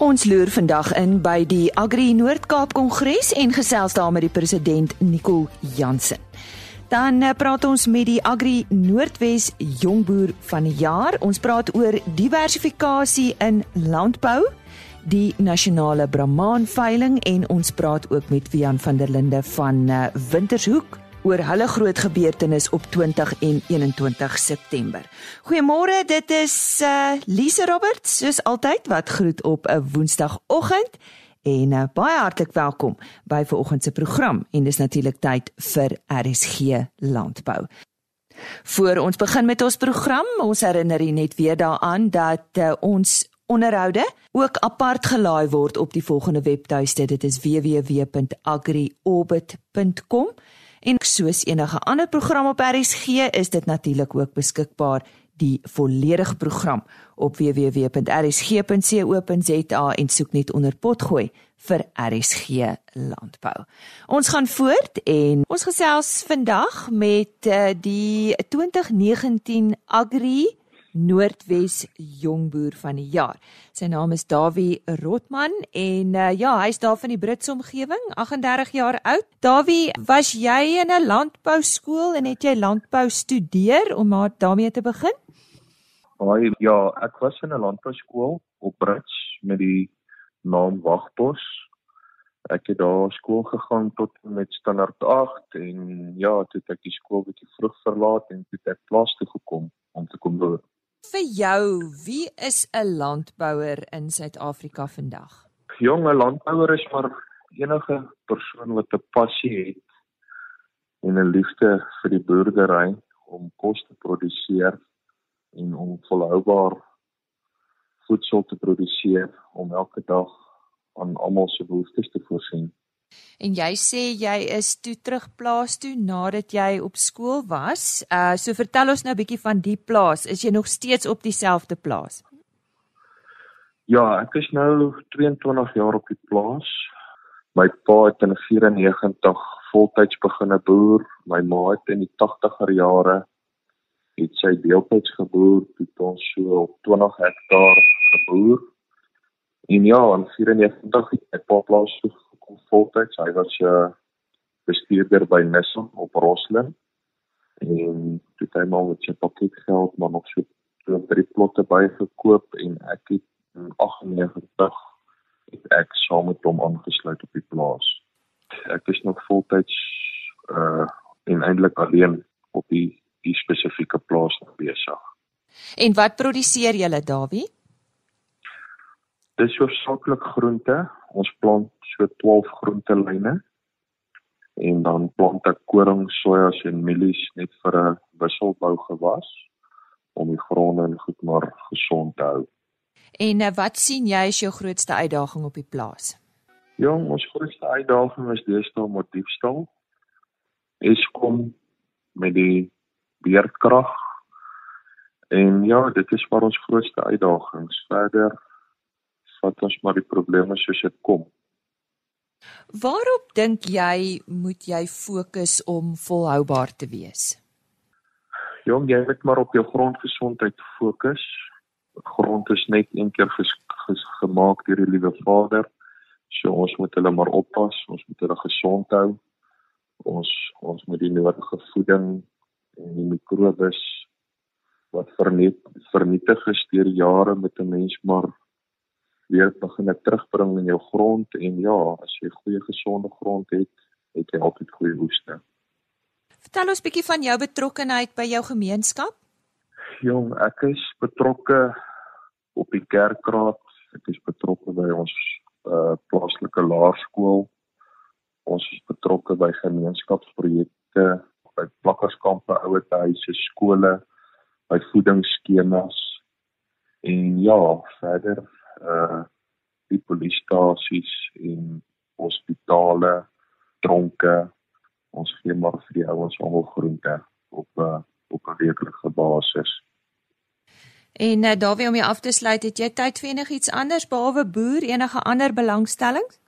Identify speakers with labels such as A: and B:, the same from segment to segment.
A: Ons loer vandag in by die Agri Noord-Kaap Kongres en gesels daar met die president Nicole Jansen. Dan eh, praat ons met die Agri Noordwes Jongboer van die jaar. Ons praat oor diversifikasie in landbou, die nasionale Brahman veiling en ons praat ook met Wian van der Linde van eh, Wintershoek oor hulle groot gebeurtenis op 20 en 21 September. Goeiemôre, dit is uh, Lise Roberts soos altyd wat groet op 'n Woensdagoggend en uh, baie hartlik welkom by vanoggend se program en dis natuurlik tyd vir RSG Landbou. Voor ons begin met ons program, ons herinner net weer daaraan dat uh, ons onderhoude ook apart gelaai word op die volgende webtuiste. Dit is www.agriorbit.com. En soos enige ander program op RSG is dit natuurlik ook beskikbaar die volledige program op www.rsg.co.za en soek net onder potgooi vir RSG landbou. Ons gaan voort en ons gesels vandag met uh, die 2019 Agri Noordwes Jongboer van die jaar. Sy naam is Dawie Rotman en uh, ja, hy's daar van die Britse omgewing, 38 jaar oud. Dawie, was jy in 'n landbouskool en het jy landbou studeer om maar daarmee te begin?
B: Haai, ja, ek was in 'n landbouskool op Brits met die naam Wagbos. Ek het daar skool gegaan tot met standaard 8 en ja, toe het ek die skool bietjie vroeg verlaat en toe het ek plaas toe gekom om te kom boer.
A: Vir jou, wie is 'n landbouer in Suid-Afrika vandag?
B: Jonge landbouer is maar enige persoon wat 'n passie het en 'n liefde vir die boerdery om kos te produseer en om volhoubaar voedsel te produseer om elke dag aan almal se behoeftes te voorsien.
A: En jy sê jy is toe terug plaas toe nadat jy op skool was. Uh so vertel ons nou 'n bietjie van die plaas. Is jy nog steeds op dieselfde plaas?
B: Ja, ek is nou 22 jaar op die plaas. My pa het in 94 voltyds begin boer. My ma het in die 80er jare het sy deeltyds geboer toe ons so op 20 hektaar geboer. En ja, in 94 het ek pa plaas toe voltyds. Hy was 'n uh, bestuurder by Nissan op Roslyn en toe het hy maar met sy paketgeld maar nog so twee drie plotte bygekoop en ek het in 98 het ek saam met hom aangesluit op die plaas. Ek is nog voltyds uh en eintlik alleen op die die spesifieke plaas besig.
A: En wat produseer julle Dawie?
B: Dis hoofsaaklik groente. Ons plant so 12 groentelyne en dan plant ek koring, sojas en mielies net vir 'n wisselbou gewas om die grond en goed maar gesond te hou.
A: En eh, wat sien jy as jou grootste uitdaging op die plaas?
B: Jong, ons grootste uitdaging is deesdae met diefstal. Eskom met die beerdkrag. En ja, dit is maar ons grootste uitdagings. Verder vat ons maar die probleme soos dit kom.
A: Waarop dink jy moet jy fokus om volhoubaar te wees?
B: Jong, jy moet maar op jou grondgesondheid fokus. Grond is net een keer ges, ges, gemaak deur die liewe Vader. So ons moet hulle maar oppas, ons moet hulle gesond hou. Ons ons moet die nodige voeding en die mikrobes wat verniet vernietig is deur jare met 'n mens maar weer begin terugbring in jou grond en ja, as jy goeie gesonde grond het, het jy altyd goeie oeste.
A: Vertel ons bietjie van jou betrokkeheid by jou gemeenskap.
B: Jong, ek is betrokke op die kerkraad. Ek is betrokke by ons uh plaaslike laerskool. Ons is betrokke by gemeenskapsprojekte, by plakkerskampe, ouerhuise, skole, by voedingsskemas. En ja, verder uh die polisiestasies en hospitale, tronke. Ons gee maar vir die ouens almal groente op 'n uh, op 'n weeklikse basis.
A: En uh, daarby om jy af te sluit, het jy tyd vir enigiets anders behalwe boer, enige ander belangstellings?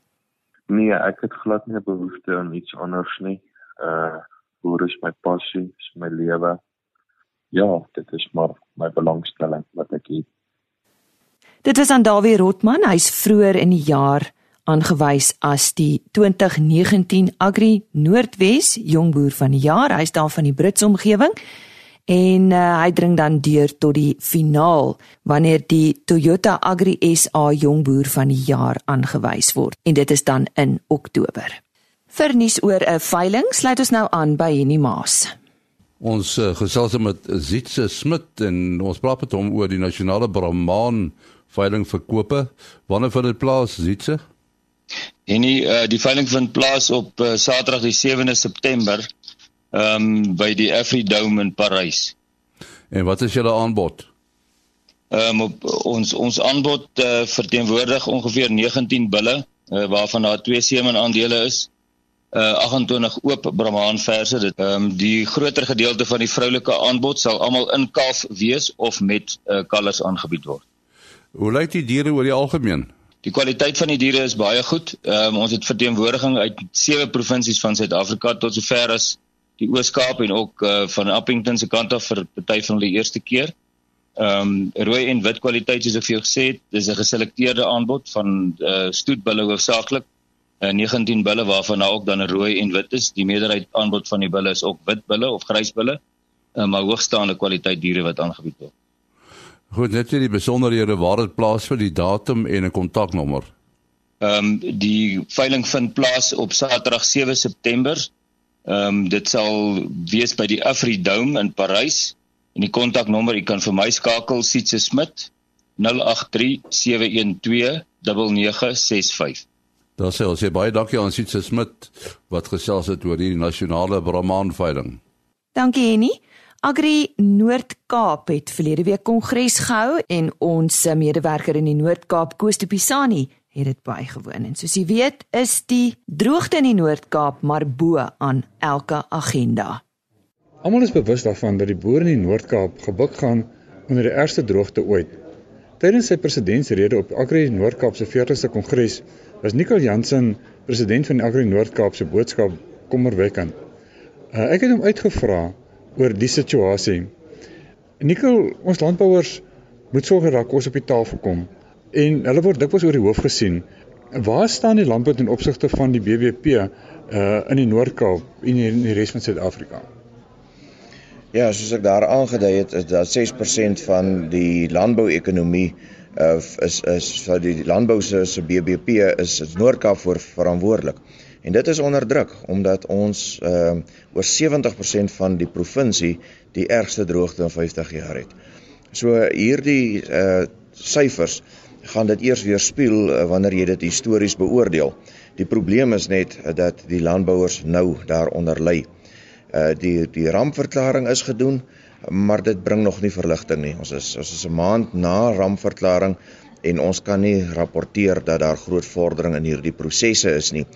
B: Nee, ek het glad nie 'n behoefte aan iets anders nie. Uh boer is my passie, is my lewe. Ja, dit is maar my belangstelling wat ek het.
A: Dit was aan Dawie Rotman, hy's vroeër in die jaar aangewys as die 2019 Agri Noordwes Jongboer van die jaar. Hy's daar van die Brits omgewing en uh, hy dring dan deur tot die finaal wanneer die Toyota Agri SA Jongboer van die jaar aangewys word en dit is dan in Oktober. Vir nuus oor 'n veiling sluit ons nou aan by Henny Maas.
C: Ons uh, gesels met Zitse Smit en ons praat met hom oor die nasionale Brahman veiling verkope. Wanneer vind dit plaas, Zitse?
D: En die uh, die veiling vind plaas op uh, Saterdag die 7de September ehm um, by die Afridome in Parys.
C: En wat is julle aanbod?
D: Ehm um, ons ons aanbod uh, verteenwoordig ongeveer 19 bulle uh, waarvan daar twee semen aandele is. Uh 28 oop Brahman verse. Dit ehm um, die groter gedeelte van die vroulike aanbod sal almal in kalf wees of met uh, kalvers aangebied word.
C: Hoe lyk die diere oor die algemeen?
D: Die kwaliteit van die diere is baie goed. Ehm um, ons het verteenwoordiging uit sewe provinsies van Suid-Afrika tot sover as die Oos-Kaap en ook uh, van Appington se kant af vir party van hulle eerste keer. Ehm um, rooi en wit kwaliteit soos ek vir jou gesê het, dis 'n geselekteerde aanbod van uh, stoetbulle hoofsaaklik. Uh, eh, 19 bulle waarvan daar ook dan 'n rooi en wit is. Die meerderheid aanbod van die bulle is ook wit bulle of grys bulle. Uh, maar hoogstaande kwaliteit diere wat aangebied word.
C: Goed, net die besonderhede waar dit plaas vir die datum en 'n kontaknommer.
D: Ehm um, die veiling vind plaas op Saterdag 7 September. Ehm um, dit sal wees by die Afridome in Parys en die kontaknommer jy kan vir my skakel Sietse Smit 0837129965.
C: Daar sê ons sê baie dankie aan Sietse Smit wat gesels het oor die nasionale Brahman veiling.
A: Dankie Henny. Agri Noord-Kaap het verlede week kongres gehou en ons medewerker in die Noord-Kaap, Koos de Pisani, het dit bygewoon. En soos jy weet, is die droogte in die Noord-Kaap maar bo aan elke agenda.
E: Almal is bewus daarvan dat die boere in die Noord-Kaap gebuk gaan onder die ergste droogte ooit. Tydens sy presidentsrede op Agri Noord-Kaap se 40ste kongres was Nicol Jansen, president van Agri Noord-Kaap se boodskap kommerwekkend. Uh, ek het hom uitgevra oor die situasie. Nikkel, ons landbouers moet sorg dat kos op die tafel kom en hulle word dikwels oor die hoof gesien. Waar staan die landbou ten opsigte van die BBP uh in die Noord-Kaap en in die res van Suid-Afrika?
F: Ja, soos ek daar aangedui het, is dat 6% van die landbou-ekonomie uh is is vir die landbou se BBP is, is Noord-Kaap voor verantwoordelik. En dit is onder druk omdat ons ehm uh, oor 70% van die provinsie die ergste droogte in 50 jaar het. So hierdie uh syfers gaan dit eers weer spieël uh, wanneer jy dit histories beoordeel. Die probleem is net uh, dat die landbouers nou daaronder ly. Uh die die rampverklaring is gedoen, maar dit bring nog nie verligting nie. Ons is ons is 'n maand na rampverklaring en ons kan nie rapporteer dat daar groot vordering in hierdie prosesse is nie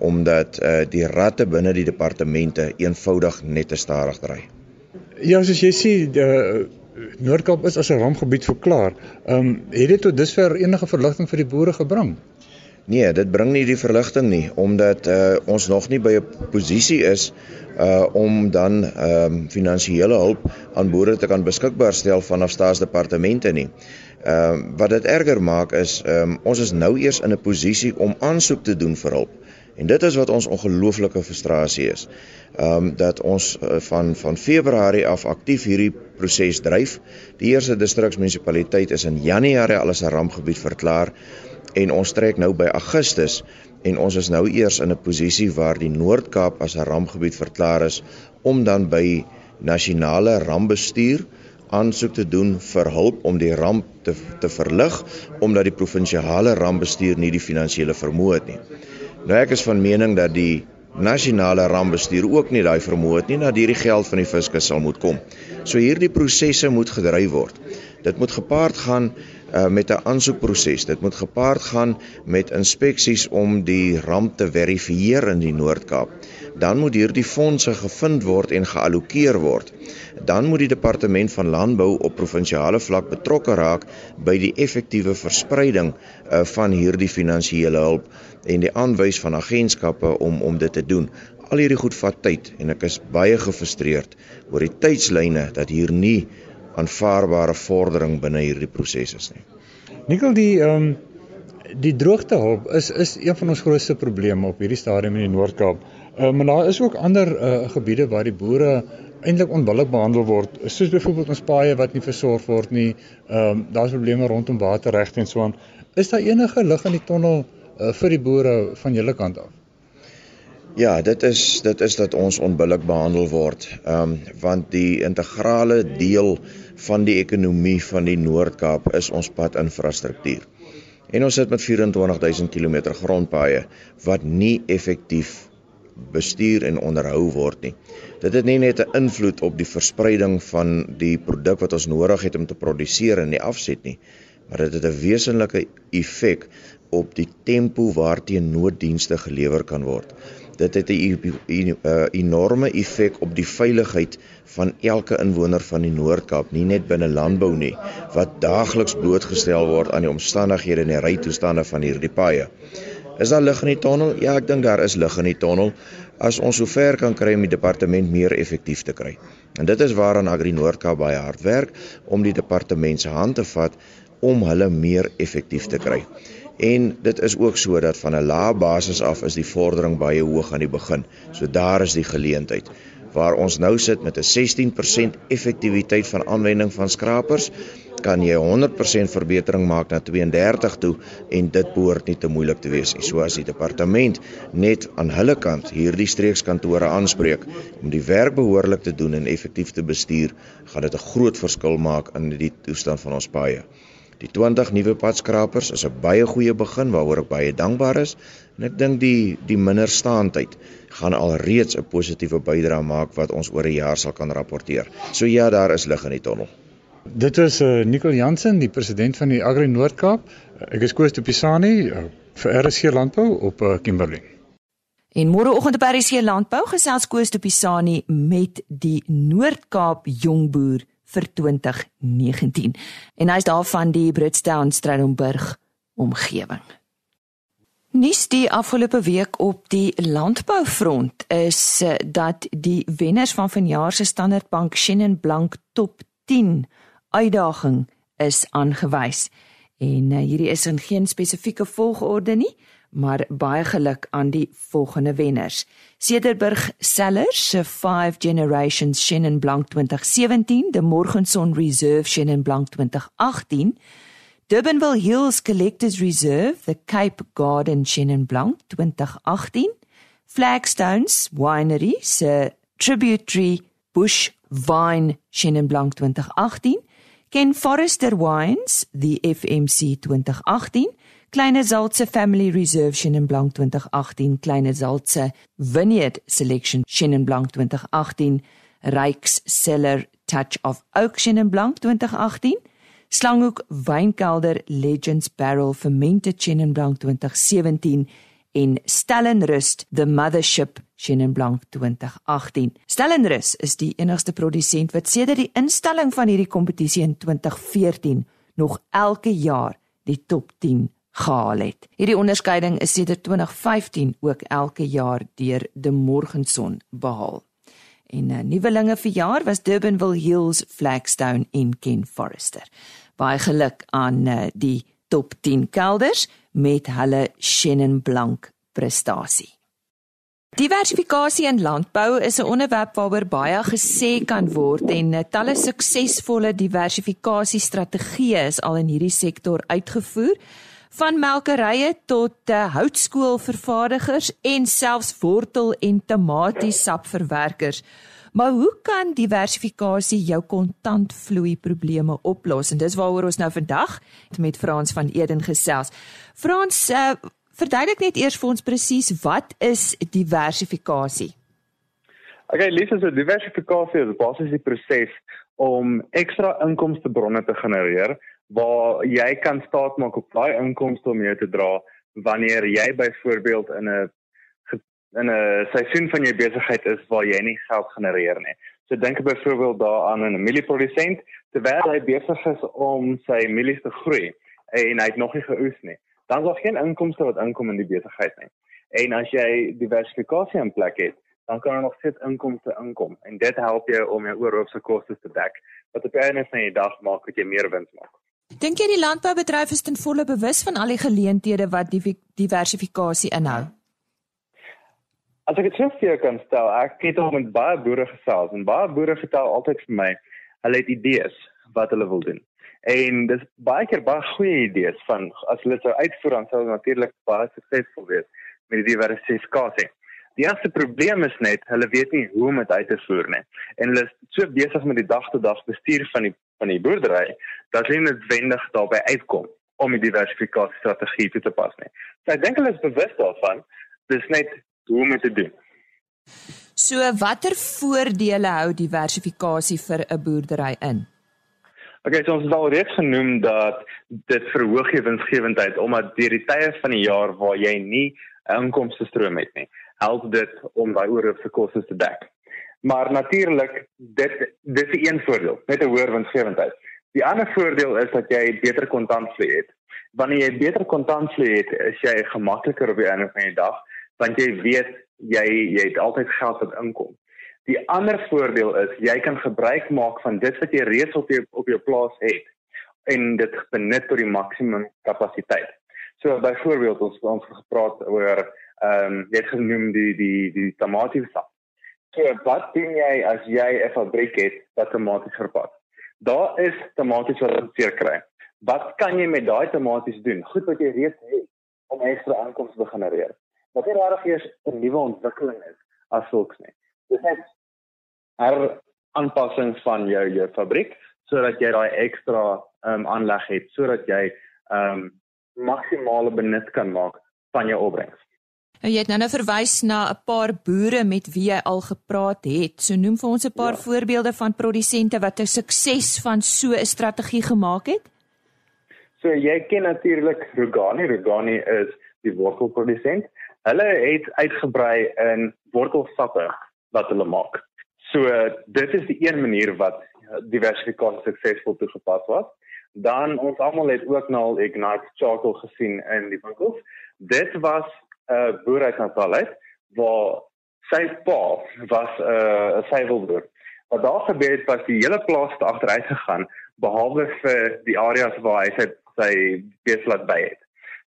F: omdat uh, die ratte binne die departemente eenvoudig net te stadig dry.
E: Ja, soos jy sien, die uh, Noord-Kaap is as 'n rampgebied verklaar. Ehm um, het dit tot dusver enige verligting vir die boere gebring?
F: Nee, dit bring nie die verligting nie omdat uh, ons nog nie by 'n posisie is uh om dan ehm um, finansiële hulp aan boere te kan beskikbaar stel vanaf staatsdepartemente nie. Ehm uh, wat dit erger maak is ehm um, ons is nou eers in 'n posisie om aansoek te doen vir hulp. En dit is wat ons ongelooflike frustrasie is. Ehm um, dat ons uh, van van Februarie af aktief hierdie proses dryf. Die eerste distriksmunisipaliteit is in Januarie al as 'n rampgebied verklaar en ons trek nou by Augustus en ons is nou eers in 'n posisie waar die Noord-Kaap as 'n rampgebied verklaar is om dan by nasionale rampbestuur aansoek te doen vir hulp om die ramp te te verlig omdat die provinsiale rampbestuur nie die finansiële vermoë het nie. Nou ek is van mening dat die nasionale rampbestuur ook nie daai vermoë het nie dat hierdie geld van die fiskus sal moet kom. So hierdie prosesse moet gedryf word. Dit moet gepaard gaan uh, met 'n aansoekproses. Dit moet gepaard gaan met inspeksies om die ramp te verifieer in die Noord-Kaap. Dan moet hierdie fondse gevind word en geallokeer word dan moet die departement van landbou op provinsiale vlak betrokke raak by die effektiewe verspreiding uh, van hierdie finansiële hulp en die aanwys van agentskappe om om dit te doen. Al hierdie goed vat tyd en ek is baie gefrustreerd oor die tydslyne dat hier nie aanvaarbare vordering binne hierdie proses is nie.
E: Nikkel die ehm um, die droogtehulp is is een van ons grootste probleme op hierdie stadium in die Noord-Kaap. Uh, maar daar is ook ander uh, gebiede waar die boere eintlik onbillik behandel word, soos byvoorbeeld ons paaie wat nie versorg word nie. Ehm um, daar's probleme rondom waterregte en so aan. Is daar enige lig in die tonnel uh, vir die boere van julle kant af?
F: Ja, dit is dit is dat ons onbillik behandel word. Ehm um, want die integrale deel van die ekonomie van die Noord-Kaap is ons padinfrastruktuur. En ons sit met 24000 km grondpaaie wat nie effektief bestuur en onderhou word nie. Dit het nie net 'n invloed op die verspreiding van die produk wat ons nodig het om te produseer in die afset nie, maar dit het 'n wesenlike effek op die tempo waarteen nooddienste gelewer kan word. Dit het 'n enorme effek op die veiligheid van elke inwoner van die Noord-Kaap, nie net binne landbou nie, wat daagliks blootgestel word aan die omstandighede en die rytoestande van hierdie paaie. Is daar lig in die tonnel? Ja, ek dink daar is lig in die tonnel as ons sover kan kry om die departement meer effektief te kry. En dit is waaraan Agri Noord-Kaap baie hard werk om die departement se hand te vat om hulle meer effektief te kry. En dit is ook so dat van 'n lae basis af is die vordering baie hoog aan die begin. So daar is die geleentheid waar ons nou sit met 'n 16% effektiwiteit van aanwending van skrapers kan jy 100% verbetering maak na 32 toe en dit behoort nie te moeilik te wees nie. So as die departement net aan hulle kant hierdie streekskantore aanspreek om die werk behoorlik te doen en effektief te bestuur, gaan dit 'n groot verskil maak in die toestand van ons paaie. Die 20 nuwe padskrapers is 'n baie goeie begin waaroor ek baie dankbaar is en ek dink die die minder staandheid gaan alreeds 'n positiewe bydrae maak wat ons oor 'n jaar sal kan rapporteer. So ja, daar is lig in die tonnel.
E: Dit is uh, eh, Nicol Jansen, die president van die Agri Noord-Kaap. Ek is Koos de Pisani uh, vir RSC Landbou op uh, Kimberley.
A: En môreoggend op RSC Landbou gesels Koos de Pisani met die Noord-Kaap jongboer vir 2019. En hy's daarvan die Britstown Stellenberg omgewing. Nuus die afgelope week op die landboufront is dat die wenners van vanjaar se Standard Bank Shannon Blank Top 10 uitdaging is aangewys. En uh, hierdie is in geen spesifieke volgorde nie, maar baie geluk aan die volgende wenners. Cederburg Sellers se 5 Generations Shannon Blanc 2017, De Morgenson Reserve Shannon Blanc 2018, Durbanville Hills Collectors Reserve, The Cape Garden Shannon Blanc 2018, Flagstones Winery se Tributary Bush Vine Shannon Blanc 2018 Ken Forrester Wines, die FMC 2018, Kleine Zaltse Family Reserve Chenin Blanc 2018, Kleine Zaltse Vineyard Selection Chenin Blanc 2018, Rykes Cellar Touch of Oak Chenin Blanc 2018, Slanghoek Wynkelder Legends Barrel Fermented Chenin Blanc 2017 en Stellenrust The Mothership Chenin Blanc 2018. Stellenrus is die enigste produsent wat sedert die instelling van hierdie kompetisie in 2014 nog elke jaar die top 10 gehaal het. Hierdie onderskeiding is sedert 2015 ook elke jaar deur De Morgenson behaal. En 'n uh, nuwelinge vir jaar was Durbanville Hills, Flagstone en Ken Forrester. Baie geluk aan uh, die top 10 kelders met hulle Chenin Blanc prestasie. Diversifikasie in landbou is 'n onderwerp waaroor baie gesê kan word en eh, talle suksesvolle diversifikasiestrategieë is al in hierdie sektor uitgevoer van melkerye tot uh, houtskoolvervaardigers en selfs wortel en tamatiesapverwerkers. Maar hoe kan diversifikasie jou kontantvloei probleme oplos? En dis waaroor ons nou vandag met Frans van Eden gesels. Frans, uh, verduidelik net eers vir ons presies wat is diversifikasie?
G: Okay, Lisa, so diversifikasie is basies die proses om ekstra inkomste bronne te genereer waar jy kan staat maak op daai inkomste om jou te dra wanneer jy byvoorbeeld in 'n in 'n seisoen van jou besigheid is waar jy nie geld genereer nie. So dink byvoorbeeld daaraan 'n mielieprodusent terwyl hy besig is om sy mielies te groei en hy het nog nie geoes nie dan is daar geen inkomste wat inkom in die besigheid nie. En as jy diversifikasie in plek het, dan kan daar nog steeds inkomste inkom en dit help jou om jou oorhoofse kostes te dek wat op 'n einde van die dag maak dat jy meer wins maak.
A: Dink jy die landboubedryf is ten volle bewus van al die geleenthede wat die diversifikasie inhou?
G: As ek dit sou vir jou kan stel, ek het al met baie boere gesels en baie boere vertel altyd vir my hulle het idees wat hulle wil doen. En dis baie keer baie goeie idees van as hulle sou uitvoer dan sou hulle natuurlik baie suksesvol wees met die diversifikasie. Die eerste probleem is net hulle weet nie hoe om dit uit te voer nie. En hulle is so besig met die dag-tot-dag bestuur van die van die boerdery dat hulle net wendig daarbey uitkom om die diversifikasie strategie toe te pas nie. So ek dink hulle is bewus daarvan. Dis net hoe om dit te doen.
A: So watter voordele hou diversifikasie vir 'n boerdery in?
G: Okay, so ons het al reeds genoem dat dit verhoog die winsgewendheid omdat deur die tye van die jaar waar jy nie 'n inkomste stroom het nie, help dit om daai oorhoofse kostes te dek. Maar natuurlik, dit dis 'n een voordeel, net 'n hoër winsgewendheid. Die ander voordeel is dat jy beter kontantvloei het. Wanneer jy beter kontantvloei het, is jy gemakliker op die einde van die dag want jy weet jy jy het altyd geld wat inkom. Die ander voordeel is jy kan gebruik maak van dit wat jy reeds op jou op jou plaas het en dit benut tot die maksimum kapasiteit. So byvoorbeeld ons ons gepraat oor ehm um, jy het genoem die die die tomaties sap. So wat doen jy as jy 'n fabriek het wat tomaties verpak? Daar is tomaties wat jy seker kry. Wat kan jy met daai tomaties doen? Goed wat jy reeds het om ekstra inkomste te genereer. Wat nie regtig eers 'n nuwe ontwikkeling is as sulks nie. Dis net her aanpassings van jou jou fabriek sodat jy daai ekstra ehm um, aanleg het sodat jy ehm um, maksimale benut kan maak van jou opbrengs.
A: Nou jy het nou nou verwys na 'n paar boere met wie jy al gepraat het. So noem vir ons 'n paar ja. voorbeelde van produsente wat 'n sukses van so 'n strategie gemaak het.
G: So jy ken natuurlik Rogani. Rogani is die wortelprodusent. Hulle het uitgebrei in wortelsappe wat hulle maak. So dit is die een manier wat diversifikasie suksesvol toegepas was. Dan ons almal het ook nou al Ignite Charcoal gesien in die winkels. Dit was uh, boer uit Natal uit waar sy pa was 'n uh, 'n suiwelboer. Wat daar gebeur het was die hele plaas het agteruit gegaan behalwe vir die areas waar hy sy sy beeslaat by het.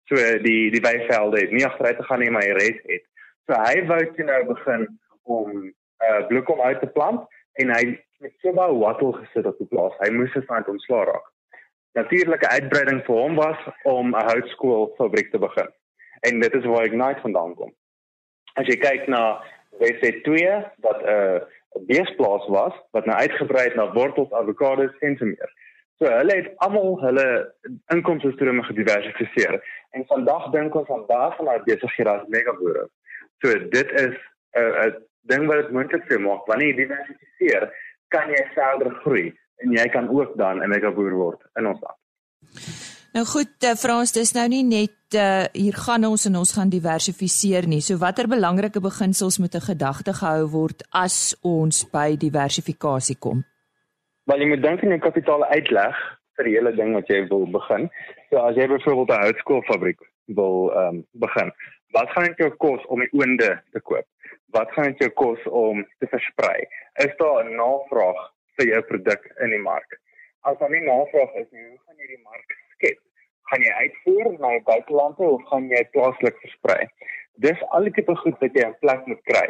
G: So die die weivelde het nie agteruit gegaan nie, maar hy res het. So hy wou toe nou begin om uh bloekom uit te plant en hy het so baie wattle gesit op die plaas. Hy moes se van ontslaa raak. Natuurlike uitbreiding vir hom was om 'n houtskool fabriek te begin. En dit is waar Ignite vandaan kom. As jy kyk na WC2 wat 'n uh, beesplaas was wat nou uitgebrei het na wortels, avokados en so meer. So hulle het almal hulle inkomste strome gediversifiseer en vandag dink ons aan baie van daai besighede as megaboere. So dit is 'n uh, 'n ding wat dit moontlik vir maak wanneer jy diversifiseer, kan jy verder groei en jy kan ook dan 'n mega boer word in ons land.
A: Nou goed, uh, Frans, dis nou nie net uh, hier gaan ons en ons gaan diversifiseer nie. So watter belangrike beginsels moet 'n gedagte gehou word as ons by diversifikasie kom?
G: Wel, jy moet dink aan jou kapitaal uitleg vir die hele ding wat jy wil begin. So as jy byvoorbeeld 'n houtskoolfabriek wil ehm um, begin, wat gaan dit jou kos om die oonde te koop? wat gaan dit jou kos om te versprei? Is daar 'n navraag vir jou produk in die mark? As daar nie navraag is nie, hoe gaan jy die mark skep? Gaan jy uitvoer na die buitelande of gaan jy plaaslik versprei? Dis al die tipe goed wat jy in plek moet kry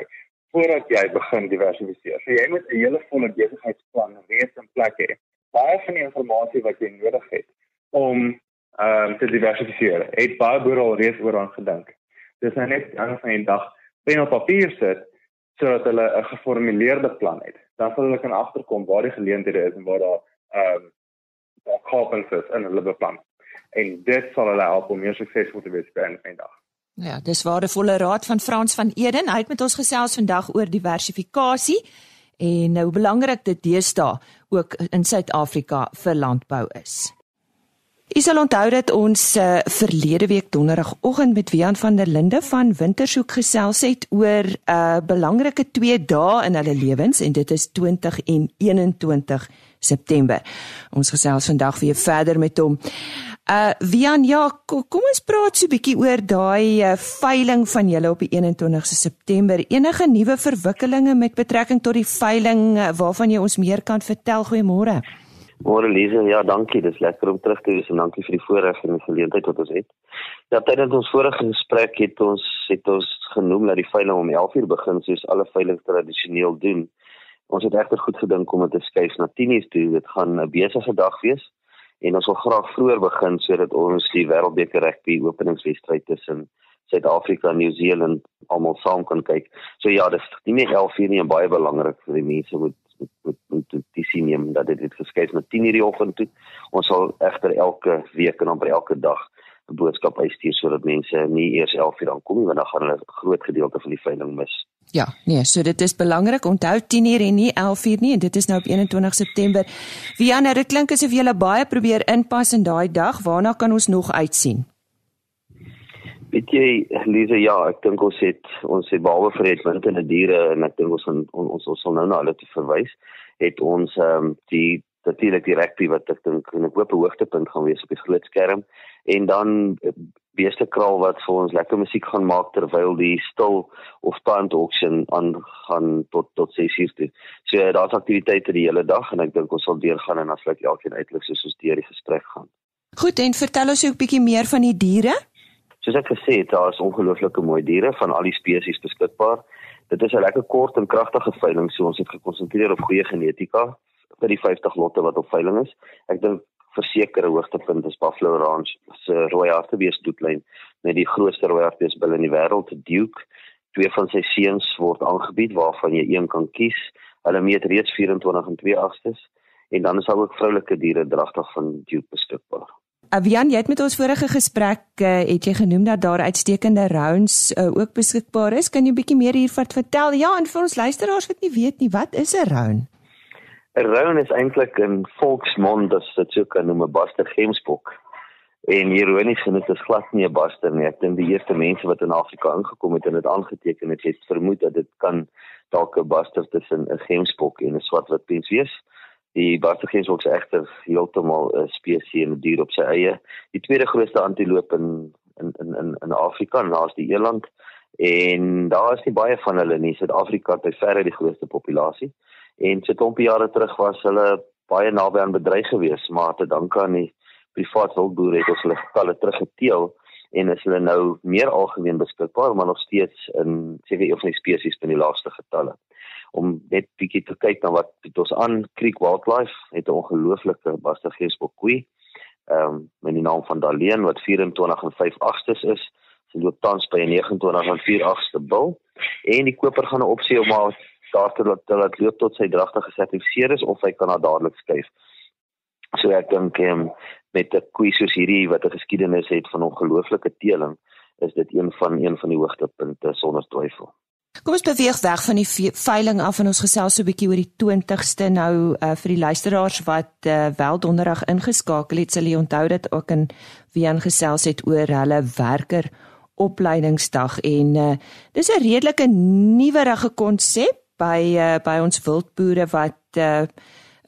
G: voordat jy begin diversifiseer. So jy moet 'n hele volle besigheidsplan reeds in plek hê. Baie van die inligting wat jy nodig het om ehm um, te diversifiseer, het baie boere al reeds oor aan gedink. Dis nou net aan van die dag pen op papier sit sodat hulle 'n geformuleerde plan het. Dan sal hulle kan agterkom waar die geleenthede is en waar daar ehm um, daar kopings is in hulle beplan. En dit sal hulle help om meer suksesvol te wees by 'n dag.
A: Ja, dis waardevolle raad van Frans van Eden. Hy het met ons gesels vandag oor diversifikasie en hoe belangrik dit deesdae ook in Suid-Afrika vir landbou is. Ek sal onthou dat ons uh, verlede week donderdagoggend met Wian van der Linde van Wintershoek gesels het oor 'n uh, eh, belangrike 2 dae in hulle lewens en dit is 20 en 21 September. Ons gesels vandag weer verder met hom. Uh Wian, ja, kom ons praat so 'n bietjie oor daai uh, veiling van julle op die 21ste September. Enige nuwe verwikkelinge met betrekking tot die veiling uh, waarvan jy ons meer kan vertel? Goeiemôre.
H: Môre Lise, ja, dankie. Dis lekker om terug te wees en dankie vir die voorreg en die geleentheid wat ons het. Ja, tydens ons vorige gesprek het ons het ons genoem dat die veiling om 11:00 begin soos alle veilings tradisioneel doen. Ons het egter goed gedink om dit te skuif na 10:00 toe. Dit gaan 'n besige dag wees en ons wil graag vroeër begin sodat ons die Wêreldbeker rugby openingswedstryd tussen Suid-Afrika en Nieu-Seeland almal saam kan kyk. So ja, dis nie net 11:00 nie en baie belangrik vir die mense moet moet moet, moet, sien neem dat dit geskuif na 10:00 die oggend toe. Ons sal egter elke week en amper elke dag 'n boodskap uitstuur sodat mense nie eers 11:00 dan kom nie want dan gaan hulle 'n groot gedeelte van die veiling mis.
A: Ja, nee, so dit is belangrik onthou 10:00 en nie 11:00 nie en dit is nou op 21 September. Vianne, dit klink asof jy baie probeer inpas in daai dag. Waarna kan ons nog uitsien?
H: Weet jy, Lise, ja, ek dink ons het ons het behalwe vir Redmond en die diere en ek dink ons on, on, ons ons sal nou na hulle te verwys, het ons ehm um, die natuurlik die rugby wat ek dink 'n hoop hoogtepunt gaan wees op die groot skerm en dan eh, beeste kraal wat vir ons lekker musiek gaan maak terwyl die stil of plant auction aangaan tot tot 6uur toe. So daar's aktiwiteite die hele dag en ek dink ons sal deurgaan en afsluit elkeen uitlik soos ons deur die gesprek gaan.
A: Goed, en vertel ons ook bietjie meer van die diere.
H: Soos ek gesê het, daar is ongelooflike mooi diere van al die spesies beskikbaar. Dit is 'n lekker kort en kragtige veiling, so ons het gekonsentreer op goeie genetika vir die 50 lotte wat op veiling is. Ek dink versekerde hoogtepunt is Buffalo Ranch se rooi hartebees doetlyn met die grootste rooi hartebees bil in die wêreld, Duke. Twee van sy seuns word aangebied waarvan jy een kan kies. Hulle meet reeds 24 en 2 agstes en dan is daar ook vroulike diere dragtig van Duke beskikbaar.
A: Avian, jy het met ons vorige gesprek uh, het jy genoem dat daar uitstekende rounds uh, ook beskikbaar is. Kan jy 'n bietjie meer hiervan vertel? Ja, en vir ons luisteraars wat nie weet nie, wat is 'n round?
H: 'n Round is eintlik 'n volksmond, dit is so kan noem 'n baster gemsbok. En ironies genoeg is glad nie 'n baster nie. Ek dink die eerste mense wat in Afrika ingekom het en dit aangeteken het, het vermoed dat dit kan dalk 'n baster tussen 'n gemsbok en 'n swartwit pens wees. Die Bastagees is egter heeltemal 'n spesies en 'n dier op sy eie. Die tweede grootste antiloop in in in in in Afrika, naas die eland. En daar is nie baie van hulle nie. Suid-Afrika het by verre die grootste populasie. En so 'n klompie jare terug was hulle baie naby aan bedreig geweest, maar te danke aan die privaat wildboere het ons hulle getalle teruggeteel en is hulle nou meer algemeen beskikbaar, maar nog steeds in seker een van die spesies van die laagste getalle om net bietjie te kyk na wat het ons aan Creek Wildlife het 'n ongelooflike Bastageesbok koei. Ehm um, met die naam van Daleen wat 24 en 5 agstes is. Sy loop tans by 'n 29 en 4 agste bil en die koper gaan 'n opsie om maar daar te laat dat loop tot sy dragtig gesertifiseer is of hy kan haar dadelik skuif. So ek dink um, met 'n koei soos hierdie wat 'n geskiedenis het van ongelooflike teeling is dit een van een van die hoogtepunte sonder twyfel.
A: Kom ons beweeg weg van die veiling af en ons gesels so 'n bietjie oor die 20ste nou uh, vir die luisteraars wat uh, wel donderdag ingeskakel het. Hulle onthou dit ook in Wien gesels het oor hulle werker opleidingsdag en uh, dis 'n redelike nuwerige konsep by uh, by ons wildboere wat uh,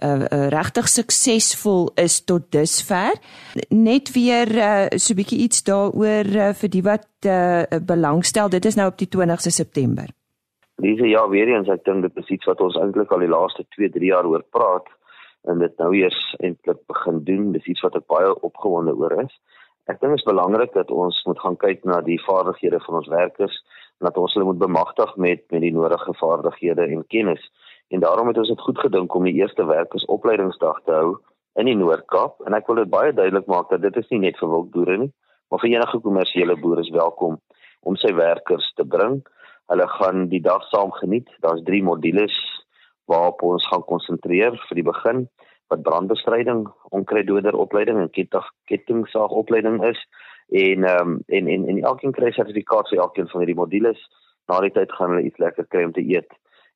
A: uh, uh, regtig suksesvol is tot dusver. Net weer uh, so 'n bietjie iets daaroor uh, vir die wat uh, belangstel. Dit is nou op die 20ste September.
H: Dis ja, weer eens ek dink dit is iets wat ons eintlik al die laaste 2-3 jaar oor praat en dit nou eers eintlik begin doen. Dis iets wat ek baie opgewonde oor is. Ek dink dit is belangrik dat ons moet gaan kyk na die vaardighede van ons werkers dat ons hulle moet bemagtig met met die nodige vaardighede en kennis. En daarom het ons dit goed gedink om die eerste werkersopleidingsdag te hou in die Noord-Kaap en ek wil dit baie duidelik maak dat dit is nie net vir wildboere nie, maar vir enige kommersiële boere is welkom om sy werkers te bring Hulle gaan die dag saam geniet. Daar's 3 modules waarop ons gaan konsentreer vir die begin wat brandbestryding, onkruiddoder opleiding en kettingsaag opleiding is en ehm um, en en en elkeen kry sertifikaat vir elkeen van hierdie modules. Na die tyd gaan hulle iets lekker kry om te eet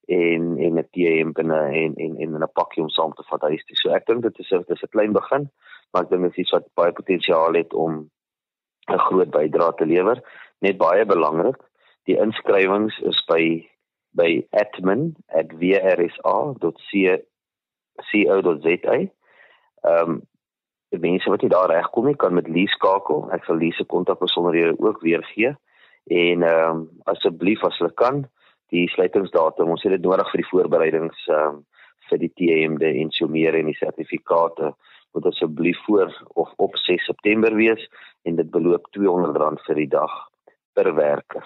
H: en en 'n tee en binne en en en 'n pakkie om saam te vat huis toe. So ek dink dit is 'n dis 'n klein begin, maar ek dink dit is iets wat baie potensiaal het om 'n groot bydrae te lewer. Net baie belangrik, Die inskrywings is by by admin@wrsa.co.za. Ehm um, mense wat nie daar regkom nie kan met Lee skakel. Ek sal Lee se kontakbesonderhede ook weer gee. En ehm um, asseblief as hulle kan, die sluitingsdatum, ons het dit nodig vir die voorbereidings ehm um, vir die T-hemde en so meer en die sertifikate moet asseblief voor of op 6 September wees en dit beloop R200 vir die dag per werker.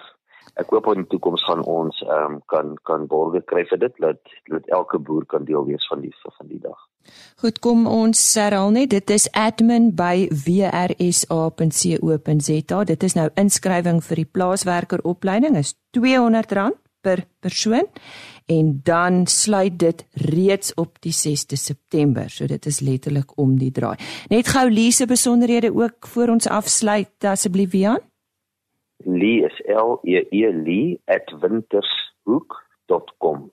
H: Ek hoop in die toekoms gaan ons ehm um, kan kan borge kry vir dit dat dat elke boer kan deel wees van die van die dag.
A: Goed, kom ons herhaal net, dit is admin@wrsa.co.za. Dit is nou inskrywing vir die plaaswerkeropleiding is R200 per persoon en dan sluit dit reeds op die 6de September. So dit is letterlik om die draai. Net gou Lise besonderhede ook voor ons afsluit asseblief Wian.
H: Lee is L E E Lee @wintershoek.com.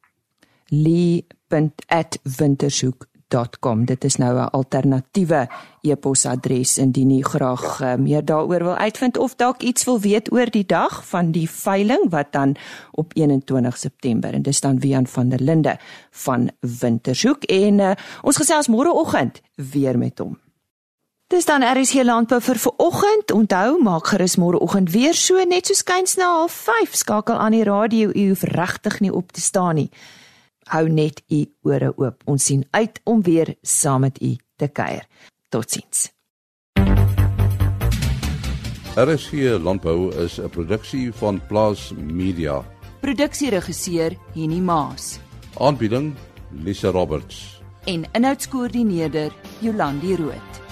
A: lee.wintershoek www.rsg.com. Dit is nou 'n alternatiewe e-posadres indien jy graag uh, meer daaroor wil uitvind of dalk iets wil weet oor die dag van die veiling wat dan op 21 September en dis dan Wian van der Linde van Wintershoek en uh, ons gesels môreoggend weer met hom. Dis dan RSC landbou vir vanoggend. Onthou, maak gerus môreoggend weer so net so skuins na 05:30 skakel aan die radio. U hoef regtig nie op te staan nie hou net u ore oop. Ons sien uit om weer saam met u te kuier. Totsiens.
C: RSG Landbou is 'n produksie van Plaas Media.
A: Produksieregisseur Henny Maas.
C: Aanbieding Lisa Roberts.
A: En inhoudskoördineerder Jolandi Root.